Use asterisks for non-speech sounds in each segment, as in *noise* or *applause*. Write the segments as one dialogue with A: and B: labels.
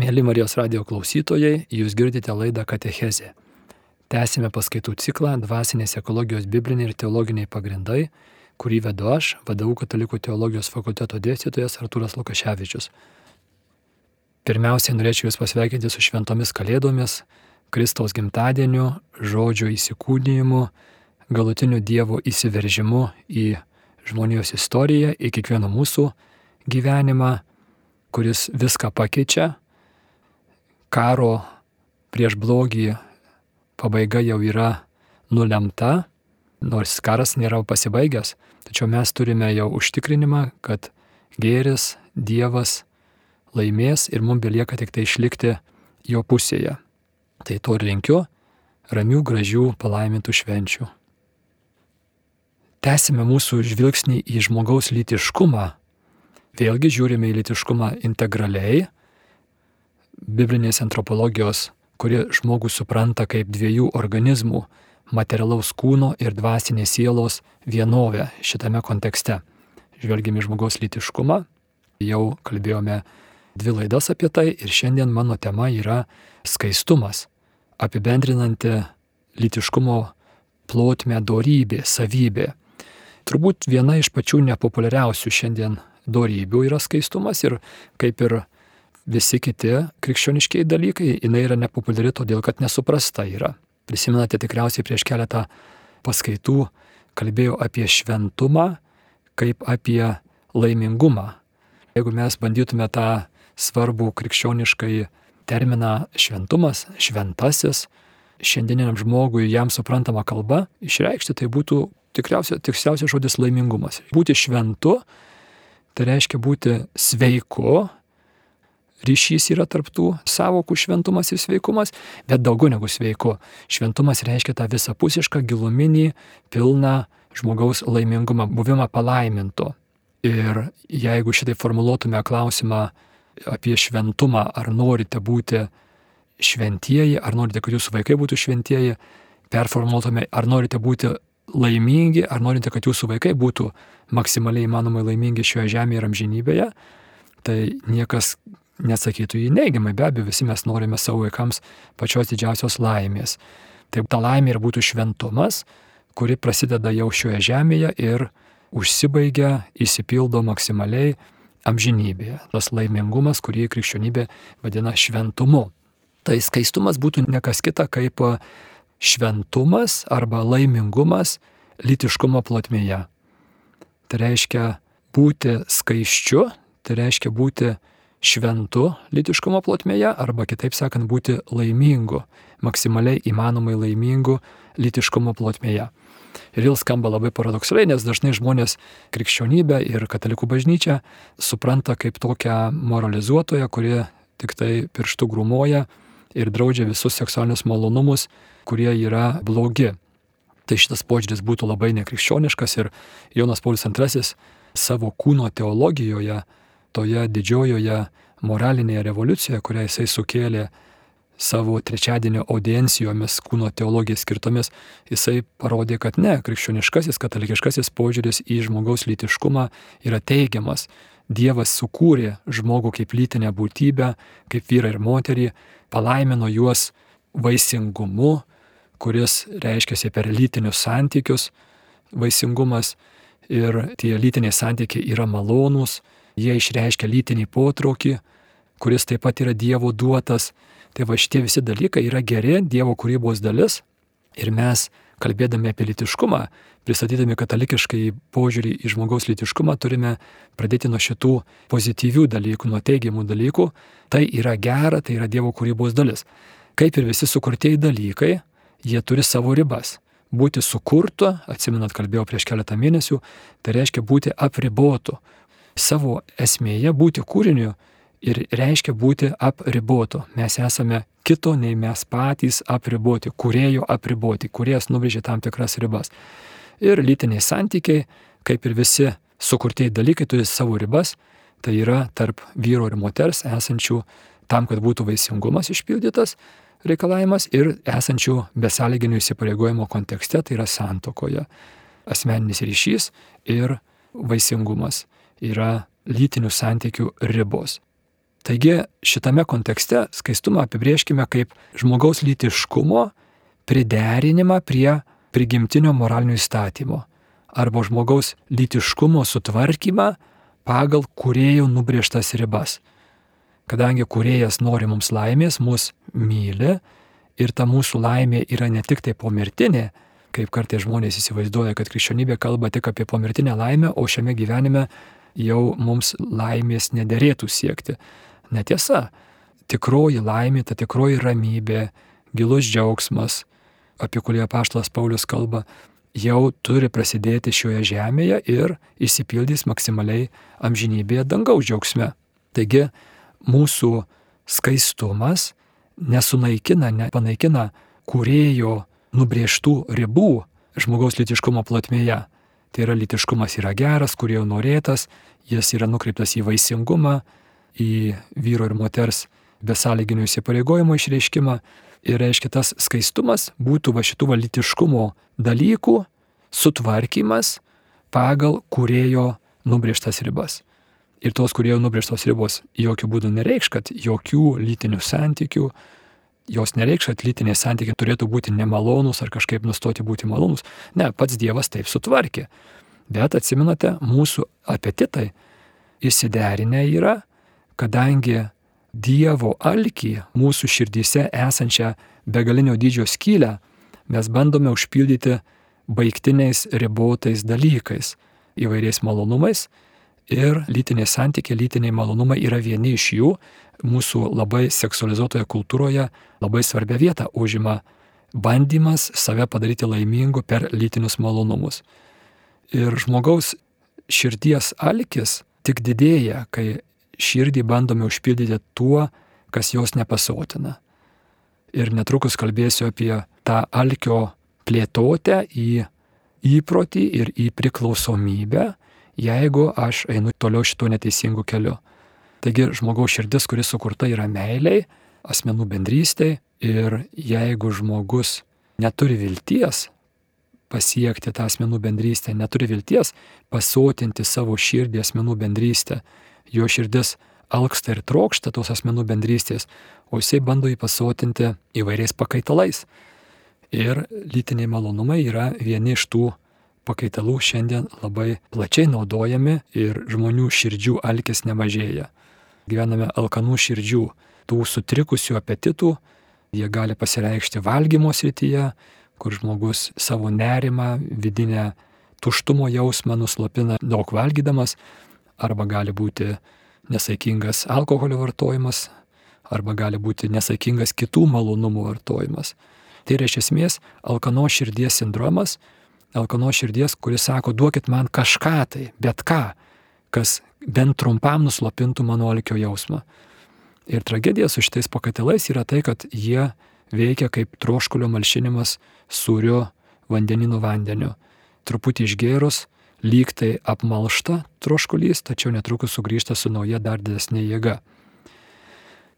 A: Mėly Marijos radio klausytojai, jūs girdite laidą Katechezė. Tęsime paskaitų ciklą Dvasinės ekologijos bibliniai ir teologiniai pagrindai, kurį vedu aš, vadovau Katalikų teologijos fakulteto dėstytojas Arturas Lukaševičius. Pirmiausiai norėčiau Jūs pasveikinti su šventomis kalėdomis, Kristaus gimtadieniu, žodžio įsikūnijimu, galutiniu Dievo įsiveržimu į žmonijos istoriją, į kiekvieno mūsų gyvenimą, kuris viską pakeičia karo prieš blogį pabaiga jau yra nulemta, nors karas nėra pasibaigęs, tačiau mes turime jau užtikrinimą, kad gėris, Dievas laimės ir mums belieka tik tai išlikti jo pusėje. Tai to ir linkiu ramių, gražių, palaimintų švenčių. Tęsime mūsų žvilgsnį į žmogaus lytiškumą. Vėlgi žiūrime į lytiškumą integraliai, biblinės antropologijos, kuri žmogų supranta kaip dviejų organizmų - materialaus kūno ir dvasinės sielos vienovę šitame kontekste. Žvelgime žmogaus lytiškumą, jau kalbėjome dvi laidas apie tai ir šiandien mano tema yra skaistumas, apibendrinanti lytiškumo plotmę dorybė, savybė. Turbūt viena iš pačių nepopuliariausių šiandien dorybių yra skaistumas ir kaip ir visi kiti krikščioniškiai dalykai, jinai yra nepopuliari todėl, kad nesuprasta yra. Prisimenate tikriausiai prieš keletą paskaitų kalbėjau apie šventumą kaip apie laimingumą. Jeigu mes bandytume tą svarbų krikščioniškai terminą šventumas, šventasis, šiandieniam žmogui jam suprantama kalba išreikšti, tai būtų tikriausiai tiksliausias žodis laimingumas. Būti šventu, tai reiškia būti sveiku, ryšys yra tarptų savokų šventumas ir sveikumas, bet daugiau negu sveiku. Šventumas reiškia tą visapusišką, giluminį, pilną žmogaus laimingumą, buvimą palaiminto. Ir jeigu šitai formuluotume klausimą apie šventumą, ar norite būti šventieji, ar norite, kad jūsų vaikai būtų šventieji, performuotume, ar norite būti laimingi, ar norite, kad jūsų vaikai būtų maksimaliai įmanomai laimingi šioje žemėje ir amžinybėje, tai niekas nesakytų į neigiamai, be abejo, visi mes norime savo vaikams pačios didžiausios laimės. Tai ta laimė ir būtų šventumas, kuri prasideda jau šioje žemėje ir užsibaigia, įsipildo maksimaliai amžinybėje. Tas laimingumas, kurį krikščionybė vadina šventumu. Tai skaistumas būtų nekas kita kaip šventumas arba laimingumas litiškumo plotmėje. Tai reiškia būti skaiščiu, tai reiškia būti šventu litiškumo plotmėje arba kitaip sakant būti laimingu, maksimaliai įmanomai laimingu litiškumo plotmėje. Ir vėl skamba labai paradoksaliai, nes dažnai žmonės krikščionybę ir katalikų bažnyčią supranta kaip tokią moralizuotoją, kuri tik tai pirštų grūmoja ir draudžia visus seksualinius malonumus, kurie yra blogi. Tai šitas požiūris būtų labai nekrikščioniškas ir Jonas Paulius II savo kūno teologijoje toje didžiojoje moralinėje revoliucijoje, kurią jisai sukėlė savo trečiadienio audiencijomis kūno teologijai skirtomis, jisai parodė, kad ne, krikščioniškasis, katalikiškasis požiūris į žmogaus lytiškumą yra teigiamas. Dievas sukūrė žmogų kaip lytinę būtybę, kaip vyrą ir moterį, palaimino juos vaisingumu, kuris reiškia per lytinius santykius, vaisingumas ir tie lytiniai santykiai yra malonūs, jie išreiškia lytinį potraukį, kuris taip pat yra Dievo duotas. Tai va šitie visi dalykai yra geri Dievo kūrybos dalis ir mes, kalbėdami apie litiškumą, pristatydami katalikiškai požiūrį į žmogaus litiškumą, turime pradėti nuo šitų pozityvių dalykų, nuo teigiamų dalykų. Tai yra gera, tai yra Dievo kūrybos dalis. Kaip ir visi sukurtieji dalykai, jie turi savo ribas. Būti sukurtu, atsimenat, kalbėjau prieš keletą mėnesių, tai reiškia būti apribotu, savo esmėje būti kūriniu ir reiškia būti apribotu. Mes esame kito nei mes patys apriboti, kurėjo apriboti, kuriejas nubrėžė tam tikras ribas. Ir lytiniai santykiai, kaip ir visi sukurtieji dalykai, turi savo ribas, tai yra tarp vyro ir moters esančių tam, kad būtų vaisingumas išpildytas reikalavimas ir esančių besąlyginių įsipareigojimo kontekste, tai yra santokoje. Asmeninis ryšys ir vaisingumas yra lytinių santykių ribos. Taigi šitame kontekste skaistumą apibrieškime kaip žmogaus lytiškumo priderinimą prie prigimtinio moralinio įstatymo arba žmogaus lytiškumo sutvarkymą pagal kuriejų nubrėžtas ribas. Kadangi kuriejas nori mums laimės, mus myli ir ta mūsų laimė yra ne tik tai pomirtinė, kaip kartais žmonės įsivaizduoja, kad krikščionybė kalba tik apie pomirtinę laimę, o šiame gyvenime jau mums laimės nederėtų siekti. Netiesa. Tikroji laimė, ta tikroji ramybė, gilus džiaugsmas, apie kurį apaštalas Paulius kalba, jau turi prasidėti šioje žemėje ir įsipildys maksimaliai amžinybėje dangaus džiaugsme. Taigi mūsų skaistumas nesunaikina, nepanaikina kurėjo nubrėžtų ribų žmogaus litiškumo plotmėje. Tai yra litiškumas yra geras, kurėjo norėtas, jis yra nukreiptas į vaisingumą, į vyro ir moters besąlyginio įsipareigojimo išreiškimą, Ir reiškia, tas skaistumas būtų va šitų valitiškumo dalykų sutvarkymas pagal kurėjo nubrėžtas ribas. Ir tos kurėjo nubrėžtos ribos jokių būdų nereikš, kad jokių lytinių santykių, jos nereikš, kad lytiniai santykiai turėtų būti nemalonūs ar kažkaip nustoti būti malonūs. Ne, pats Dievas taip sutvarkė. Bet atsiminate, mūsų apetitai įsiderinę yra, kadangi Dievo alkį mūsų širdyse esančią begalinio dydžio skylę mes bandome užpildyti baigtiniais ribotais dalykais, įvairiais malonumais ir lytiniai santykiai, lytiniai malonumai yra vieni iš jų, mūsų labai seksualizuotoje kultūroje labai svarbia vieta užima bandymas save padaryti laimingu per lytinius malonumus. Ir žmogaus širdies alkis tik didėja, kai širdį bandome užpildyti tuo, kas jos nepasotina. Ir netrukus kalbėsiu apie tą alkio plėtotę į įprotį ir į priklausomybę, jeigu aš einu toliau šituo neteisingu keliu. Taigi žmogaus širdis, kuris sukurta yra meiliai, asmenų bendrystėj ir jeigu žmogus neturi vilties pasiekti tą asmenų bendrystę, neturi vilties pasotinti savo širdį asmenų bendrystę, jo širdis alksta ir trokšta tos asmenų bendrystės, o jisai bando jį pasotinti įvairiais pakaitalais. Ir lytiniai malonumai yra vieni iš tų pakaitalų šiandien labai plačiai naudojami ir žmonių širdžių alkis nemažėja. Gyvename alkanų širdžių, tų sutrikusių apetitų, jie gali pasireikšti valgymo srityje, kur žmogus savo nerimą, vidinę tuštumo jausmą nuslopina daug valgydamas, arba gali būti nesaikingas alkoholio vartojimas, arba gali būti nesaikingas kitų malonumų vartojimas. Tai yra iš esmės alkano širdies sindromas, alkano širdies, kuris sako, duokit man kažką tai, bet ką, kas bent trumpam nuslopintų mano alkio jausmą. Ir tragedija su šitais pakatilais yra tai, kad jie veikia kaip troškulio malšinimas sūriu vandeninu vandeniu. Truputį išgėrus, lyg tai apmalšta troškulys, tačiau netrukus sugrįžta su nauja dar didesnė jėga.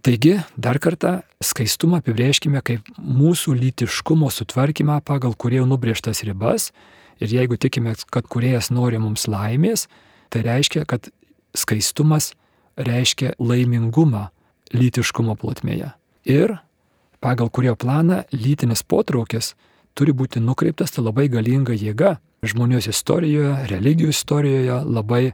A: Taigi, dar kartą, skaistumą apibrėžkime kaip mūsų lytiškumo sutvarkymą pagal kuriejų nubrėžtas ribas ir jeigu tikime, kad kuriejas nori mums laimės, tai reiškia, kad skaistumas reiškia laimingumą lytiškumo plotmėje. Ir pagal kurio planą lytinis potraukis turi būti nukreiptas tai labai galinga jėga žmonijos istorijoje, religijų istorijoje labai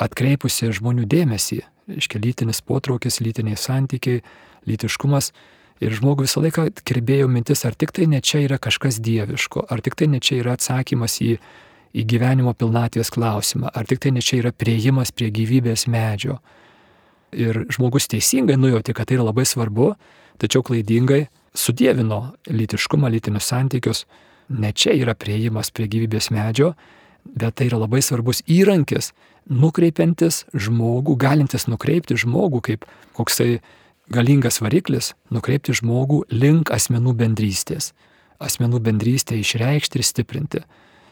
A: atkreipusi žmonių dėmesį. Iškia lytinis potraukis, lytiniai santykiai, lytiškumas. Ir žmogų visą laiką kirbėjo mintis, ar tik tai ne čia yra kažkas dieviško, ar tik tai ne čia yra atsakymas į, į gyvenimo pilnatvės klausimą, ar tik tai ne čia yra prieimas prie gyvybės medžio. Ir žmogus teisingai nujauti, kad tai yra labai svarbu, tačiau klaidingai sudėvino lytiškumą, lytinius santykius ne čia yra prieimas prie gyvybės medžio, bet tai yra labai svarbus įrankis, nukreipiantis žmogų, galintis nukreipti žmogų kaip koksai galingas variklis, nukreipti žmogų link asmenų bendrystės. Asmenų bendrystę išreikšti ir stiprinti.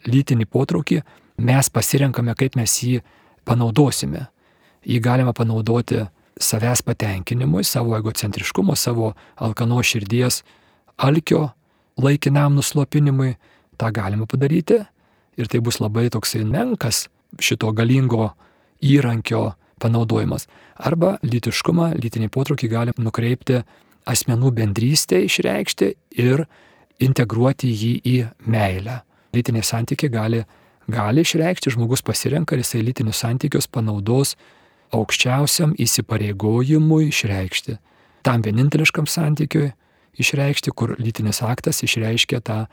A: Lytinį potraukį mes pasirenkame, kaip mes jį panaudosime. Jį galima panaudoti savęs patenkinimui, savo egocentriškumo, savo alkano širdies alkio laikinam nuslopinimui, tą galima padaryti ir tai bus labai toksai menkas šito galingo įrankio panaudojimas. Arba lytiškumą, lytinį potraukį gali nukreipti asmenų bendrystė išreikšti ir integruoti jį į meilę. Lytiniai santykiai gali, gali išreikšti, žmogus pasirenka ir jisai lytinius santykius panaudos aukščiausiam įsipareigojimui išreikšti. Tam vieninteliškam santykiui išreikšti, kur lytinis aktas išreiškia tą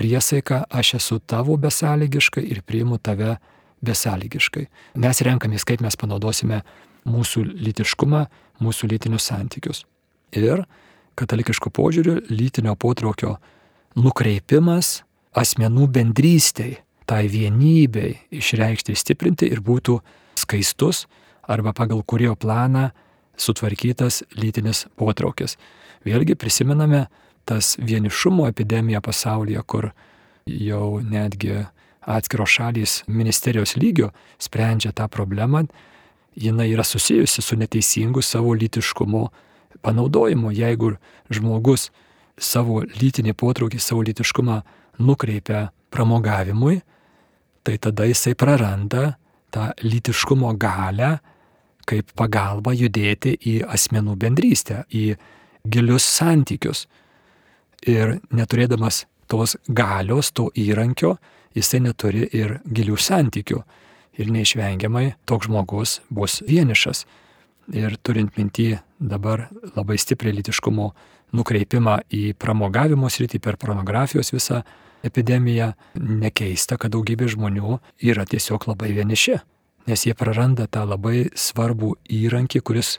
A: priesaiką, aš esu tavo besąlygiškai ir priimu tave besąlygiškai. Mes renkamės, kaip mes panaudosime mūsų lytiškumą, mūsų lytinius santykius. Ir katalikiškų požiūrių lytinio potraukio nukreipimas asmenų bendrystei, tai vienybei išreikšti, stiprinti ir būtų skaistus arba pagal kurio planą sutvarkytas lytinis potraukis. Vėlgi prisimename tas vienišumo epidemija pasaulyje, kur jau netgi atskiros šalys ministerijos lygio sprendžia tą problemą, jinai yra susijusi su neteisingu savo lytiškumo panaudojimu. Jeigu žmogus savo lytinį potraukį, savo lytiškumą nukreipia pramogavimui, tai tada jisai praranda tą lytiškumo galę kaip pagalba judėti į asmenų bendrystę, į gilius santykius. Ir neturėdamas tos galios, to įrankio, jisai neturi ir gilių santykių. Ir neišvengiamai toks žmogus bus vienišas. Ir turint mintį dabar labai stipriai litiškumo nukreipimą į pramogavimo sritį per pornografijos visą epidemiją, nekeista, kad daugybė žmonių yra tiesiog labai vieniši, nes jie praranda tą labai svarbų įrankį, kuris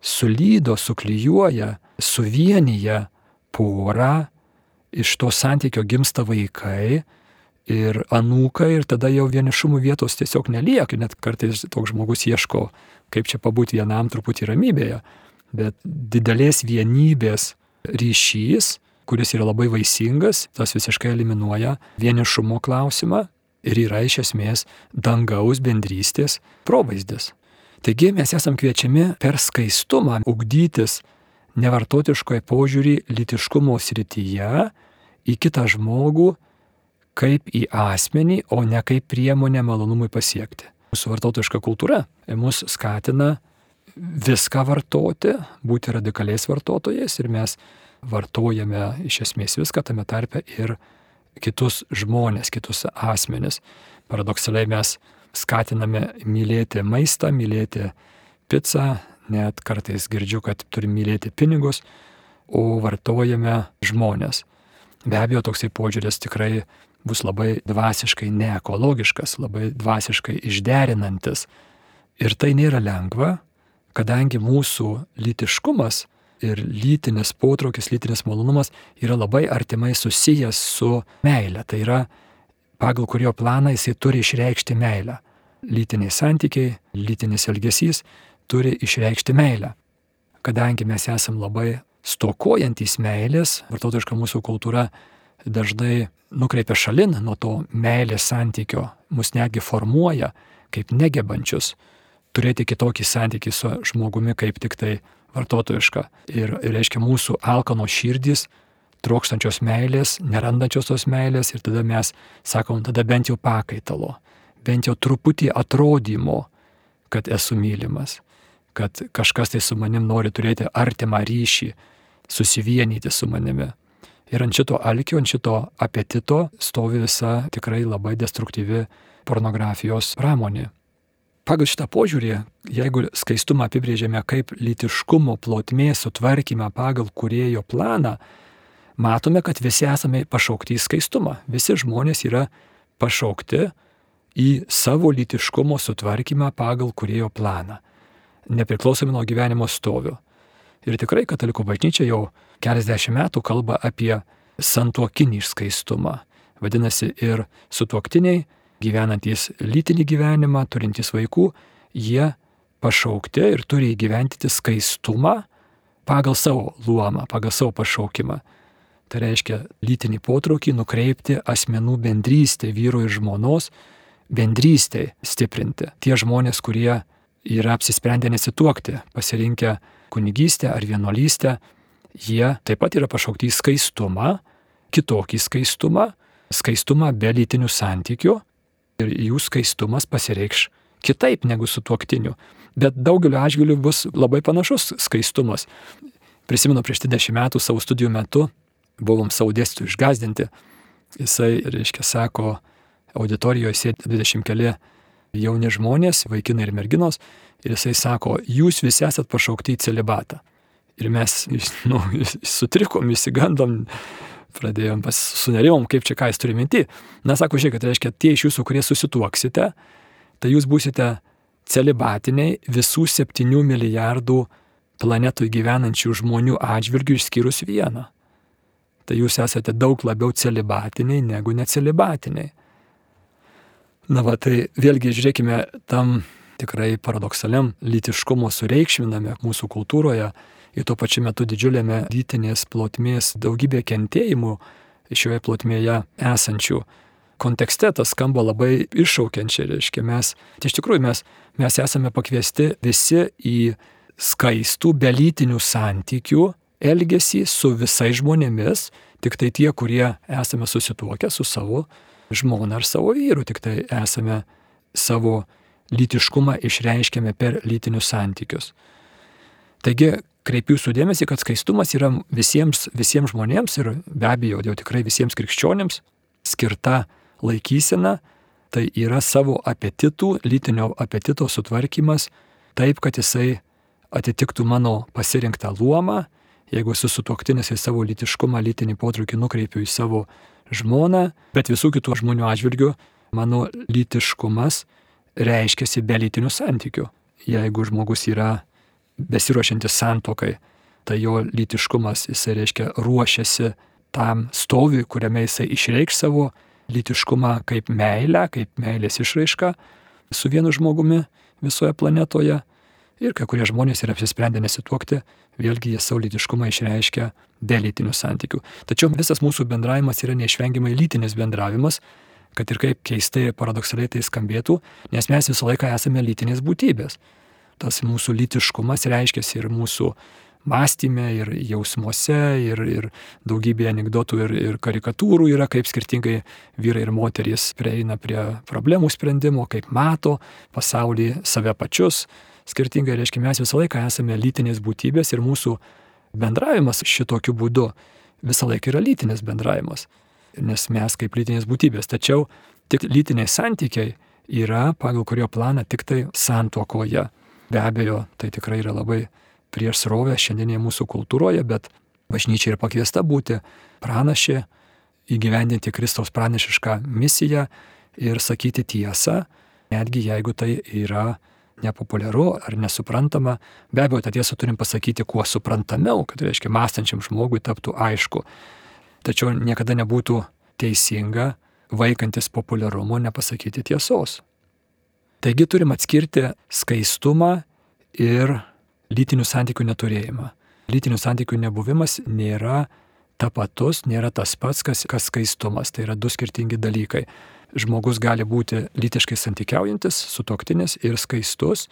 A: sulydo, suklyjuoja, suvienyje porą, iš to santykio gimsta vaikai ir anūkai ir tada jau vienišumų vietos tiesiog nelieka, net kartais toks žmogus ieško, kaip čia pabūti vienam truputį ramybėje, bet didelės vienybės ryšys, kuris yra labai vaisingas, tas visiškai eliminuoja vienišumo klausimą ir yra iš esmės dangaus bendrystės provaizdis. Taigi mes esam kviečiami per skaistumą ugdytis nevartotiškoje požiūrį litiškumo srityje į kitą žmogų kaip į asmenį, o ne kaip priemonę malonumui pasiekti. Mūsų vartotojiška kultūra mus skatina viską vartoti, būti radikaliais vartotojais ir mes vartojame iš esmės viską tame tarpe ir kitus žmonės, kitus asmenis. Paradoksaliai mes skatiname mylėti maistą, mylėti pizzą, net kartais girdžiu, kad turim mylėti pinigus, o vartojame žmonės. Be abejo, toksai požiūris tikrai bus labai dvasiškai neekologiškas, labai dvasiškai išderinantis. Ir tai nėra lengva, kadangi mūsų lytiškumas ir lytinis potraukis, lytinis malonumas yra labai artimai susijęs su meile. Tai yra pagal kurio planą jisai turi išreikšti meilę. Lytiniai santykiai, lytinis elgesys turi išreikšti meilę. Kadangi mes esam labai stokojantys meilės, vartotojiška mūsų kultūra dažnai nukreipia šalin nuo to meilės santykio, mus netgi formuoja kaip negebančius turėti kitokį santykį su žmogumi kaip tik tai vartotojiška. Ir, ir reiškia mūsų alkano širdys trokštančios meilės, nerandančios tos meilės ir tada mes sakom, tada bent jau pakaitalo, bent jau truputį atrodymo, kad esu mylimas, kad kažkas tai su manim nori turėti artimą ryšį, susivienyti su manimi. Ir ant šito alkio, ant šito apetito stovi visa tikrai labai destruktyvi pornografijos pramonė. Pagal šitą požiūrį, jeigu skaistumą apibrėžiame kaip lytiškumo plotmės sutvarkymą pagal kurėjo planą, matome, kad visi esame pašaukti į skaistumą. Visi žmonės yra pašaukti į savo lytiškumo sutvarkymą pagal kurėjo planą, nepriklausomai nuo gyvenimo stovio. Ir tikrai katalikų bažnyčia jau keliasdešimt metų kalba apie santuokinį išskaistumą. Vadinasi, ir sutuoktiniai, gyvenantys lytinį gyvenimą, turintys vaikų, jie pašaukti ir turi įgyventyti skaistumą pagal savo luomą, pagal savo pašaukimą. Tai reiškia lytinį potraukį nukreipti asmenų bendrystę, vyro ir žmonos bendrystę stiprinti. Tie žmonės, kurie yra apsisprendę nesituokti, pasirinkę kunigystę ar vienuolystę, jie taip pat yra pašaukti į skaistumą, kitokį skaistumą, skaistumą be lytinių santykių ir jų skaistumas pasireikš kitaip negu su tuoktiniu. Bet daugeliu atžvilgių bus labai panašus skaistumas. Prisimenu, prieš 20 metų savo studijų metu buvom savo dėstytojų išgazdinti. Jisai, reiškia, sako, auditorijoje sėdi 20 keli jauni žmonės, vaikinai ir merginos, ir jisai sako, jūs visi esat pašaukti į celibatą. Ir mes, *laughs* nu, sutrikom, įsigandom, pradėjom sunerimom, kaip čia ką jis turi minti. Na, sako, žiūrėkit, tai reiškia, tie iš jūsų, kurie susituoksite, tai jūs būsite celibatiniai visų septynių milijardų planetoje gyvenančių žmonių atžvilgių išskyrus vieną. Tai jūs esate daug labiau celibatiniai negu necelibatiniai. Na va, tai vėlgi žiūrėkime tam tikrai paradoksaliam lytiškumo sureikšminame mūsų kultūroje ir tuo pačiu metu didžiuliame lytinės plotmės daugybė kentėjimų šioje plotmėje esančių kontekste tas skamba labai iššaukiančiai, reiškia, mes, tai iš tikrųjų mes, mes esame pakviesti visi į skaistų, belytinių santykių elgesį su visais žmonėmis, tik tai tie, kurie esame susituokę su savo žmona ar savo vyru, tik tai esame savo lytiškumą išreiškiame per lytinius santykius. Taigi, kreipiu jūsų dėmesį, kad skaistumas yra visiems, visiems žmonėms ir be abejo jau tikrai visiems krikščionėms skirta laikysena, tai yra savo apetitų, lytinio apetito sutvarkymas taip, kad jisai atitiktų mano pasirinktą luomą, jeigu esu sutuoktinis į savo lytiškumą, lytinį potraukį nukreipiu į savo žmoną, bet visų kitų žmonių atžvilgių mano lytiškumas reiškiasi be lytinių santykių. Jeigu žmogus yra besiruošiantis santokai, tai jo lytiškumas, jisai reiškia ruošiasi tam stoviui, kuriame jisai išreikš savo lytiškumą kaip meilę, kaip meilės išraišką su vienu žmogumi visoje planetoje. Ir kai kurie žmonės yra apsisprendę nesituokti, vėlgi jie savo lytiškumą išreiškia be lytinių santykių. Tačiau visas mūsų bendravimas yra neišvengiamai lytinis bendravimas, kad ir kaip keistai ir paradoksaliai tai skambėtų, nes mes visą laiką esame lytinės būtybės. Tas mūsų lytiškumas reiškia ir mūsų mąstymė, ir jausmuose, ir, ir daugybė anegdotų ir, ir karikatūrų yra, kaip skirtingai vyrai ir moterys prieina prie problemų sprendimo, kaip mato pasaulį, save pačius. Skirtingai reiškia, mes visą laiką esame lytinės būtybės ir mūsų bendravimas šitokiu būdu visą laiką yra lytinis bendravimas, nes mes kaip lytinės būtybės. Tačiau tik lytiniai santykiai yra pagal kurio planą tik tai santuokoje. Be abejo, tai tikrai yra labai prieš srovę šiandienėje mūsų kultūroje, bet bažnyčia yra pakviesta būti pranašė, įgyvendinti Kristaus pranešišką misiją ir sakyti tiesą, netgi jeigu tai yra nepopuliaru ar nesuprantama, be abejo, tą tiesą turim pasakyti kuo suprantamiau, kad reiškia mąstančiam žmogui taptų aišku. Tačiau niekada nebūtų teisinga vaikantis populiarumo nepasakyti tiesos. Taigi turim atskirti skaistumą ir lytinių santykių neturėjimą. Lytinių santykių nebuvimas nėra tapatus, nėra tas pats, kas, kas skaistumas. Tai yra du skirtingi dalykai. Žmogus gali būti lytiškai santykiaujantis, sutoktinis ir skaistus.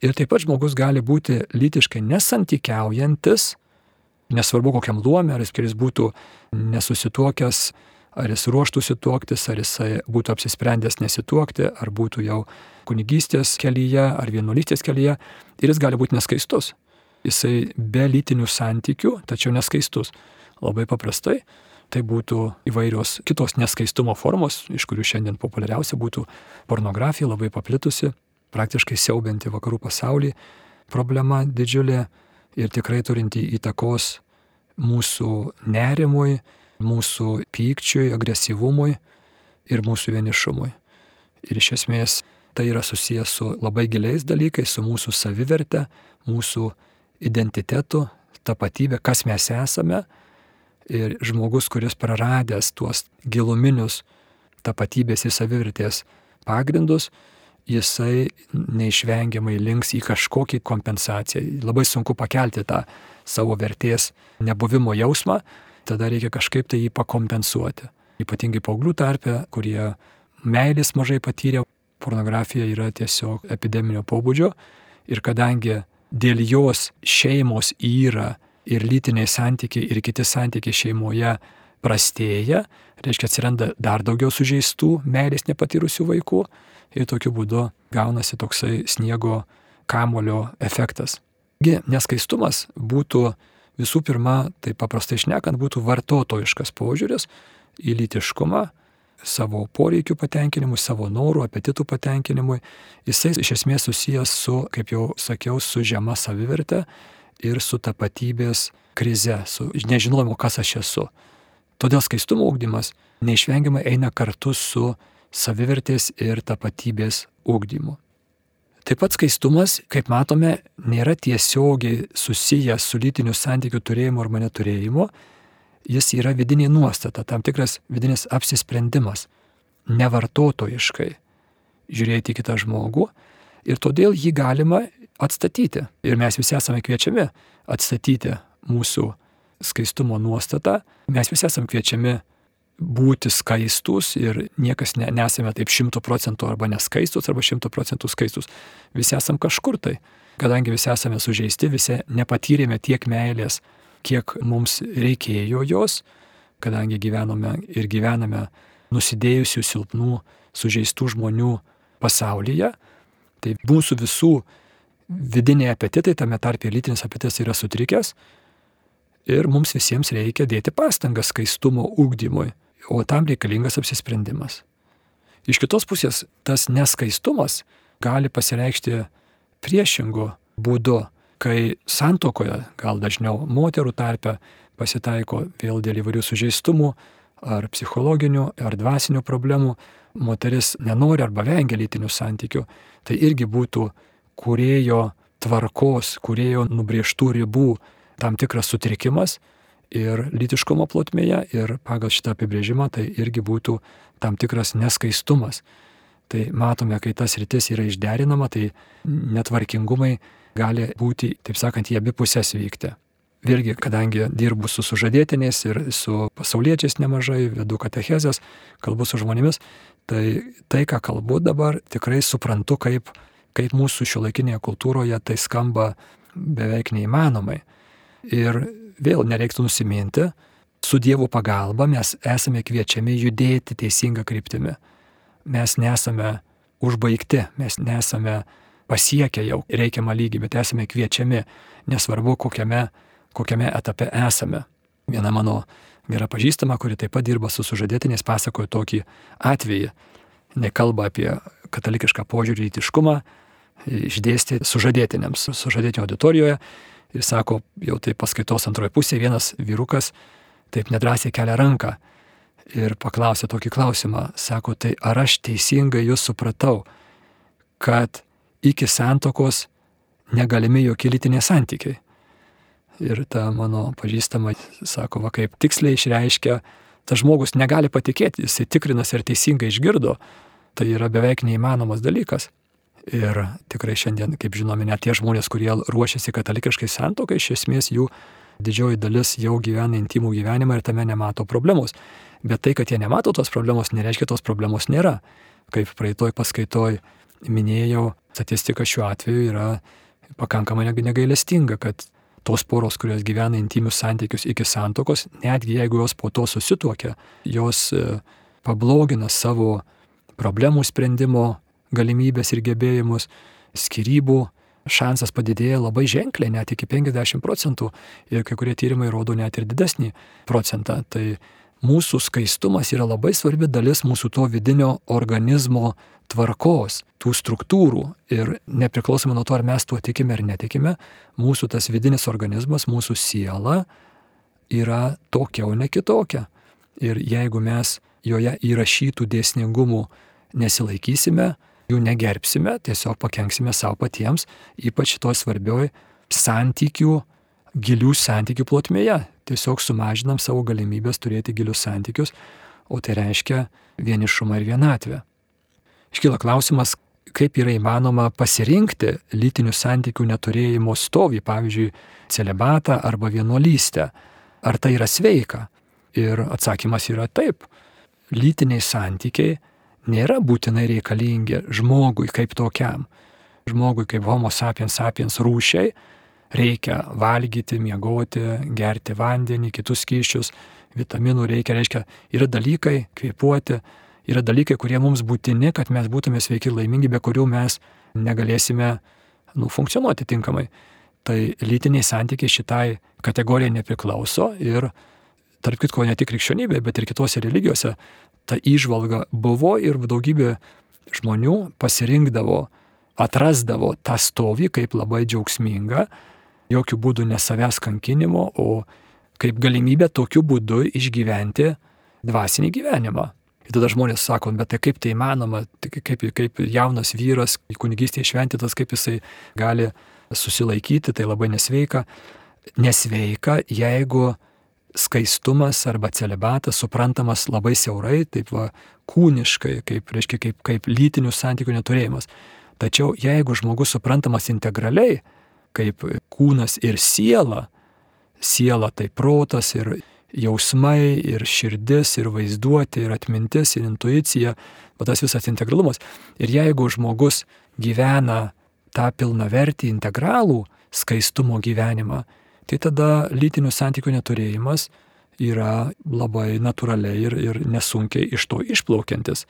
A: Ir taip pat žmogus gali būti lytiškai nesantykiaujantis, nesvarbu kokiam luomė, ar jis būtų nesusituokęs, ar jis ruoštųsi tuoktis, ar jis būtų apsisprendęs nesituokti, ar būtų jau kunigystės kelyje, ar vienuolystės kelyje, ir jis gali būti neskaistus. Jisai be lytinių santykių, tačiau neskaistus. Labai paprastai tai būtų įvairios kitos neskaistumo formos, iš kurių šiandien populiariausia būtų pornografija, labai paplitusi, praktiškai siaubianti vakarų pasaulį, problema didžiulė ir tikrai turinti įtakos mūsų nerimui, mūsų pykčiui, agresyvumui ir mūsų vienišumui. Ir iš esmės tai yra susijęs su labai giliais dalykais, su mūsų saviverte, mūsų identitetu, tapatybė, kas mes esame. Ir žmogus, kuris praradęs tuos giluminius tapatybės ir savivertės pagrindus, jisai neišvengiamai links į kažkokį kompensaciją. Labai sunku pakelti tą savo vertės nebuvimo jausmą, tada reikia kažkaip tai jį pakompensuoti. Ypatingai paauglių tarpe, kurie meilės mažai patyrė, pornografija yra tiesiog epideminio pobūdžio ir kadangi dėl jos šeimos yra ir lytiniai santykiai ir kiti santykiai šeimoje prastėja, reiškia atsiranda dar daugiau sužeistų meilės nepatyrusių vaikų ir tokiu būdu gaunasi toksai sniego kamulio efektas. Gi neskaistumas būtų visų pirma, tai paprastai šnekant, būtų vartotojiškas požiūris į lytiškumą, savo poreikių patenkinimui, savo norų, apetitų patenkinimui. Jisai iš esmės susijęs su, kaip jau sakiau, su žema savivertė ir su tapatybės krize, su nežinojimu, kas aš esu. Todėl skaistumo ūkdymas neišvengiamai eina kartu su savivertės ir tapatybės ūkdymu. Taip pat skaistumas, kaip matome, nėra tiesiogiai susijęs su lytiniu santykiu turėjimu arba neturėjimu, jis yra vidinė nuostata, tam tikras vidinis apsisprendimas, nevartotojiškai žiūrėti į kitą žmogų. Ir todėl jį galima atstatyti. Ir mes visi esame kviečiami atstatyti mūsų skaistumo nuostatą, mes visi esame kviečiami būti skaistus ir niekas ne, nesame taip šimtų procentų arba neskaistus arba šimtų procentų skaistus. Visi esame kažkur tai. Kadangi visi esame sužeisti, visi nepatyrėme tiek meilės, kiek mums reikėjo jos, kadangi gyvenome ir gyvename nusidėjusių, silpnų, sužeistų žmonių pasaulyje, tai mūsų visų vidiniai apetitai, tame tarp ir lytinis apetitas yra sutrikęs ir mums visiems reikia dėti pastangas skaistumo ūkdymui, o tam reikalingas apsisprendimas. Iš kitos pusės, tas neskaistumas gali pasireikšti priešingu būdu kai santokoje, gal dažniau moterų tarpe, pasitaiko vėl dėl įvairių sužeistumų ar psichologinių, ar dvasinių problemų, moteris nenori arba vengia lytinių santykių, tai irgi būtų kurėjo tvarkos, kurėjo nubrieštų ribų tam tikras sutrikimas ir lytiškumo plotmėje ir pagal šitą apibrėžimą tai irgi būtų tam tikras neskaistumas. Tai matome, kai tas rytis yra išderinama, tai netvarkingumai gali būti, taip sakant, į abi pusės vykti. Vėlgi, kadangi dirbu su sužadėtiniais ir su pasauliečiais nemažai, vedu katechezės, kalbu su žmonėmis, tai tai, ką kalbu dabar, tikrai suprantu, kaip, kaip mūsų šiuolaikinėje kultūroje tai skamba beveik neįmanomai. Ir vėl nereiktų nusiminti, su Dievo pagalba mes esame kviečiami judėti teisinga kryptimi. Mes nesame užbaigti, mes nesame pasiekę jau reikiamą lygį, bet esame kviečiami, nesvarbu kokiame, kokiame etape esame. Viena mano gera pažįstama, kuri taip pat dirba su sužadėtiniais, pasakojo tokį atvejį. Nekalba apie katalikišką požiūrį į tiškumą, išdėstė sužadėtiniams, sužadėtinio auditorijoje ir sako, jau tai paskaitos antroje pusėje vienas vyrukas taip nedrąsiai kelia ranką ir paklausė tokį klausimą, sako, tai ar aš teisingai jūs supratau, kad iki santokos negalimi jokie lytiniai santykiai. Ir ta mano pažįstama sako, va kaip tiksliai išreiškia, tas žmogus negali patikėti, jisai tikrinas ir teisingai išgirdo, tai yra beveik neįmanomas dalykas. Ir tikrai šiandien, kaip žinome, net tie žmonės, kurie ruošiasi katalikiškai santokai, iš esmės jų didžioji dalis jau gyvena intimų gyvenimą ir tame nemato problemos. Bet tai, kad jie nemato tos problemos, nereiškia, tos problemos nėra. Kaip praeitoj paskaitoj minėjau, statistika šiuo atveju yra pakankamai negailestinga, kad tos poros, kurios gyvena intimius santykius iki santokos, netgi jeigu jos po to susituokia, jos e, pablogina savo problemų sprendimo galimybės ir gebėjimus, skirybų šansas padidėja labai ženkliai, net iki 50 procentų ir kai kurie tyrimai rodo net ir didesnį procentą. Tai mūsų skaistumas yra labai svarbi dalis mūsų to vidinio organizmo tvarkos, tų struktūrų ir nepriklausomai nuo to, ar mes tuo tikime ar netikime, mūsų tas vidinis organizmas, mūsų siela yra tokia, o ne kitokia. Ir jeigu mes joje įrašytų dėsningumų nesilaikysime, jų negerbsime, tiesiog pakenksime savo patiems, ypač to svarbioj santykių, gilių santykių plotmėje. Tiesiog sumažinam savo galimybės turėti gilius santykius, o tai reiškia vienišumą ir vienatvę iškyla klausimas, kaip yra įmanoma pasirinkti lytinių santykių neturėjimo stovį, pavyzdžiui, celibatą arba vienuolystę. Ar tai yra sveika? Ir atsakymas yra taip. Lytiniai santykiai nėra būtinai reikalingi žmogui kaip tokiam. Žmogui kaip homo sapiens sapiens rūšiai reikia valgyti, miegoti, gerti vandenį, kitus skyščius, vitaminų reikia, reiškia, yra dalykai, kvėpuoti, yra dalykai, kurie mums būtini, kad mes būtume sveiki ir laimingi, be kurių mes negalėsime nu, funkcionuoti tinkamai. Tai lytiniai santykiai šitai kategorijai nepriklauso ir tarp kitko ne tik krikščionybėje, bet ir kitose religijose ta įžvalga buvo ir daugybė žmonių pasirinkdavo, atrasdavo tą stovį kaip labai džiaugsmingą, jokių būdų ne savęs kankinimo, o kaip galimybę tokiu būdu išgyventi dvasinį gyvenimą. Ir tada žmonės sako, bet tai kaip tai įmanoma, tai kaip, kaip jaunas vyras, kunigystėje šventytas, kaip jisai gali susilaikyti, tai labai nesveika. Nesveika, jeigu skaistumas arba celibatas suprantamas labai siaurai, taip va, kūniškai, kaip, reiškia, kaip, kaip lytinių santykių neturėjimas. Tačiau jeigu žmogus suprantamas integraliai, kaip kūnas ir siela, siela tai protas ir jausmai, ir širdis, ir vaizduotė, ir atmintis, ir intuicija, o tas visas integralumas. Ir jeigu žmogus gyvena tą pilnavertį integralų skaistumo gyvenimą, tai tada lytinių santykių neturėjimas yra labai natūraliai ir, ir nesunkiai iš to išplaukiantis.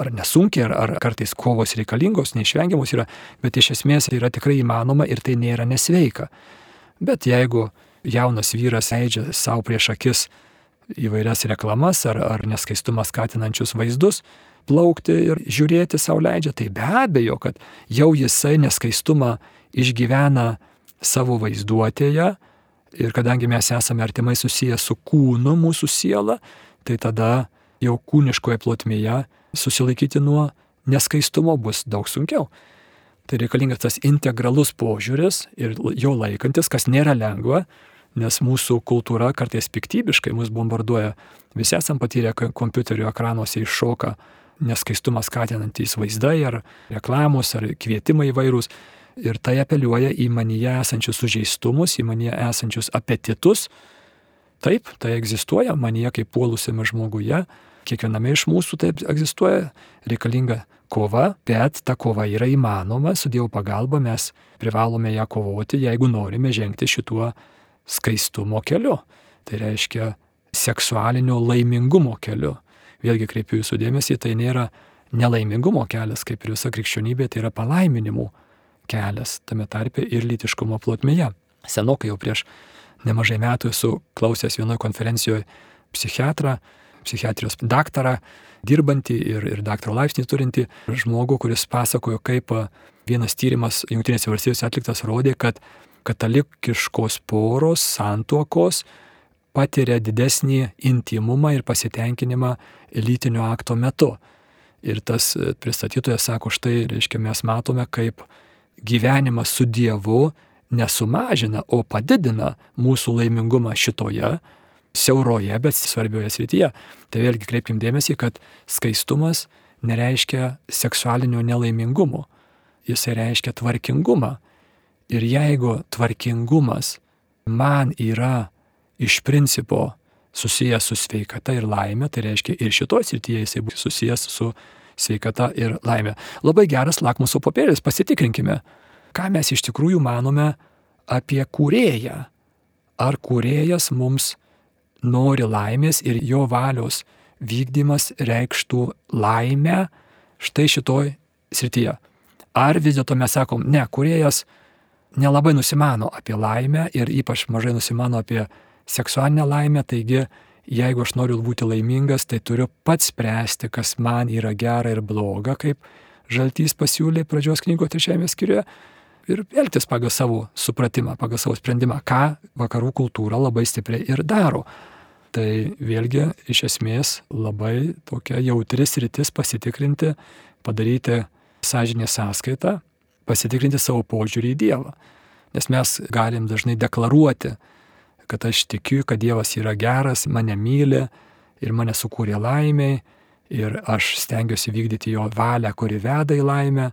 A: Ar nesunkiai, ar, ar kartais kovos reikalingos, neišvengiamos yra, bet iš esmės yra tikrai įmanoma ir tai nėra nesveika. Bet jeigu jaunas vyras leidžia savo prieš akis įvairias reklamas ar, ar neskaistumą skatinančius vaizdus, plaukti ir žiūrėti savo leidžia, tai be abejo, kad jau jisai neskaistumą išgyvena savo vaizduotėje, Ir kadangi mes esame artimai susiję su kūnu, mūsų siela, tai tada jau kūniškoje plotmėje susilaikyti nuo neskaistumo bus daug sunkiau. Tai reikalingas tas integralus požiūris ir jo laikantis, kas nėra lengva, nes mūsų kultūra kartais piktybiškai mus bombarduoja. Visi esam patyrę kompiuterio ekranuose iššoka neskaistumą skatinantys vaizdai ar reklamos ar kvietimai įvairūs ir tai apeliuoja į manyje esančius sužeistumus, į manyje esančius apetitus. Taip, tai egzistuoja manyje kaip puolusiame žmoguje, kiekviename iš mūsų taip egzistuoja, reikalinga kova, bet ta kova yra įmanoma, su Dievo pagalba mes privalome ją kovoti, jeigu norime žengti šituo skaistumo keliu. Tai reiškia seksualinio laimingumo keliu. Vėlgi kreipiu jūsų dėmesį, tai nėra nelaimingumo kelias, kaip ir visa krikščionybė, tai yra palaiminimų kelias tame tarpe ir lytiškumo plotmėje. Senokai jau prieš nemažai metų esu klausęs vienoje konferencijoje psichiatrą, psichiatrijos daktarą, dirbantį ir, ir daktaro laipsnį turinti žmogų, kuris pasakojo, kaip vienas tyrimas Junktinėse valstijose atliktas rodė, kad katalikiškos poros santuokos patiria didesnį intimumą ir pasitenkinimą lytinio akto metu. Ir tas pristatytojas sako, štai, reiškia, mes matome, kaip gyvenimas su Dievu nesumažina, o padidina mūsų laimingumą šitoje siauroje, bet svarbioje srityje. Tai vėlgi kreipkim dėmesį, kad skaistumas nereiškia seksualinio nelaimingumo, jisai reiškia tvarkingumą. Ir jeigu tvarkingumas man yra iš principo susijęs su sveikata ir laime, tai reiškia ir šitoje srityje jisai bus susijęs su sveikata ir laimė. Labai geras lakmuso papėlis, pasitikrinkime, ką mes iš tikrųjų manome apie kūrėją. Ar kūrėjas mums nori laimės ir jo valios vykdymas reikštų laimę štai šitoj srityje. Ar vis dėlto mes sakom, ne, kūrėjas nelabai nusimano apie laimę ir ypač mažai nusimano apie seksualinę laimę, taigi jeigu aš noriu būti laimingas, tai turiu pats spręsti, kas man yra gera ir bloga, kaip Žaltys pasiūlė pradžios knygos trečiajame skyriuje, ir elgtis pagal savo supratimą, pagal savo sprendimą, ką vakarų kultūra labai stipriai ir daro. Tai vėlgi iš esmės labai tokia jautris rytis pasitikrinti, padaryti sąžinę sąskaitą, pasitikrinti savo požiūrį į Dievą. Nes mes galim dažnai deklaruoti, kad aš tikiu, kad Dievas yra geras, mane myli ir mane sukūrė laimiai ir aš stengiuosi vykdyti jo valią, kuri veda į laimę,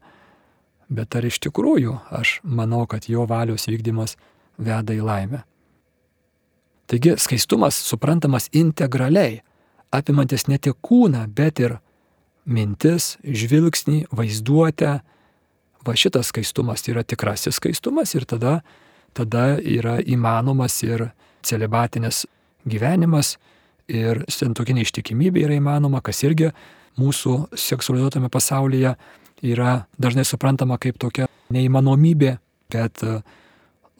A: bet ar iš tikrųjų aš manau, kad jo valios vykdymas veda į laimę. Taigi skaistumas suprantamas integraliai, apimantis ne tik kūną, bet ir mintis, žvilgsnį, vaizduotę. Va šitas skaistumas yra tikrasis skaistumas ir tada tada yra įmanomas ir celibatinis gyvenimas ir santokinė ištikimybė yra įmanoma, kas irgi mūsų seksualizuotame pasaulyje yra dažnai suprantama kaip tokia neįmanomybė bet e,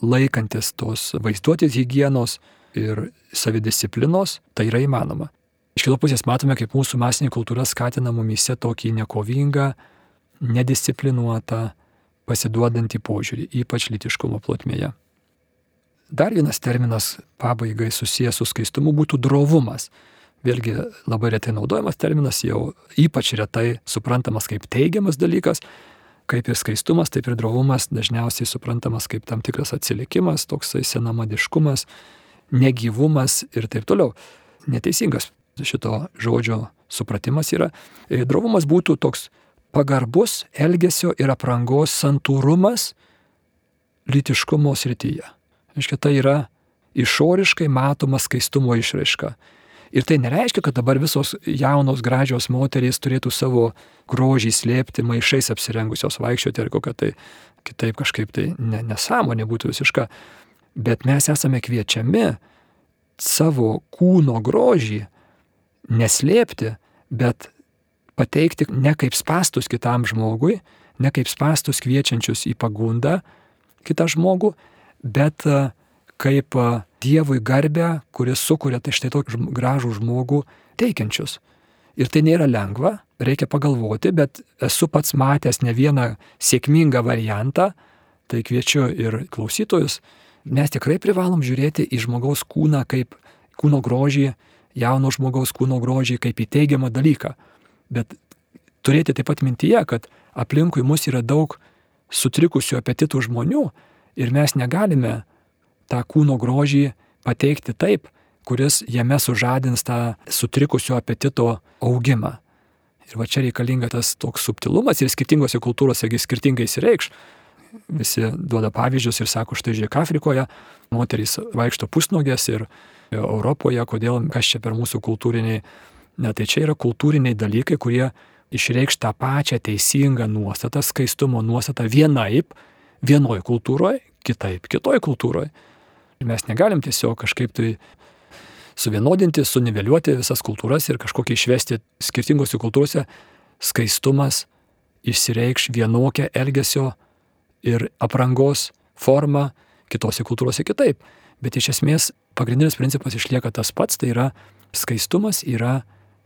A: laikantis tos vaizduotės hygienos ir savidisciplinos, tai yra įmanoma. Iš kitos pusės matome, kaip mūsų masinė kultūra skatina mumise tokį nekovingą, nedisciplinuotą, pasiduodantį požiūrį, ypač litiškumo plotmėje. Dar vienas terminas pabaigai susijęs su skaistumu būtų drovumas. Vėlgi labai retai naudojamas terminas, jau ypač retai suprantamas kaip teigiamas dalykas, kaip ir skaistumas, taip ir drovumas dažniausiai suprantamas kaip tam tikras atsilikimas, toksai senamadiškumas, negyvumas ir taip toliau. Neteisingas šito žodžio supratimas yra. E, drovumas būtų toks pagarbus elgesio ir aprangos santūrumas lytiškumo srityje. Iškia, tai yra išoriškai matoma skaistumo išraiška. Ir tai nereiškia, kad dabar visos jaunos gražios moterys turėtų savo grožį slėpti maišais apsirengusios vaikščioti ar kokia tai kitaip kažkaip tai ne, nesąmonė būtų visiška. Bet mes esame kviečiami savo kūno grožį neslėpti, bet pateikti ne kaip spastus kitam žmogui, ne kaip spastus kviečiančius į pagundą kitą žmogų, bet kaip Dievui garbę, kuris sukuria tai štai tokį gražų žmogų teikiančius. Ir tai nėra lengva, reikia pagalvoti, bet esu pats matęs ne vieną sėkmingą variantą, tai kviečiu ir klausytojus, mes tikrai privalom žiūrėti į žmogaus kūną kaip kūno grožį, jauno žmogaus kūno grožį kaip į teigiamą dalyką. Bet turėti taip pat mintyje, kad aplinkui mus yra daug sutrikusių apetitų žmonių ir mes negalime tą kūno grožį pateikti taip, kuris jame sužadins tą sutrikusio apetito augimą. Ir va čia reikalinga tas toks subtilumas ir skirtingose kultūrose skirtingai įsireikš. Visi duoda pavyzdžius ir sako, štai žiūrėk, Afrikoje moterys vaikšto pusnogės ir Europoje, kodėl, kas čia per mūsų kultūriniai. Ne, tai čia yra kultūriniai dalykai, kurie išreikš tą pačią teisingą nuostatą, skaistumo nuostatą vienaip, vienoje kultūroje, kitaip, kitoje kultūroje. Mes negalim tiesiog kažkaip tai suvienodinti, suniveliuoti visas kultūras ir kažkokį išvesti skirtingose kultūrose skaistumas išsireikš vienokią elgesio ir aprangos formą, kitose kultūrose kitaip. Bet iš esmės pagrindinis principas išlieka tas pats, tai yra skaistumas yra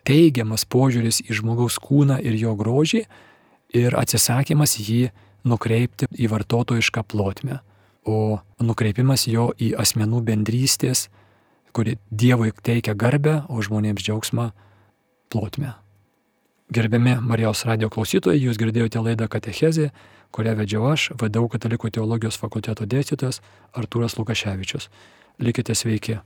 A: teigiamas požiūris į žmogaus kūną ir jo grožį ir atsisakymas jį nukreipti į vartotojišką plotmę o nukreipimas jo į asmenų bendrystės, kuri Dievui teikia garbę, o žmonėms džiaugsmą plotmę. Gerbiami Marijos radio klausytojai, jūs girdėjote laidą Katechezė, kurią vedžiau aš, vadovau Katalikų teologijos fakulteto dėstytojas Artūras Lukaševičius. Likite sveiki.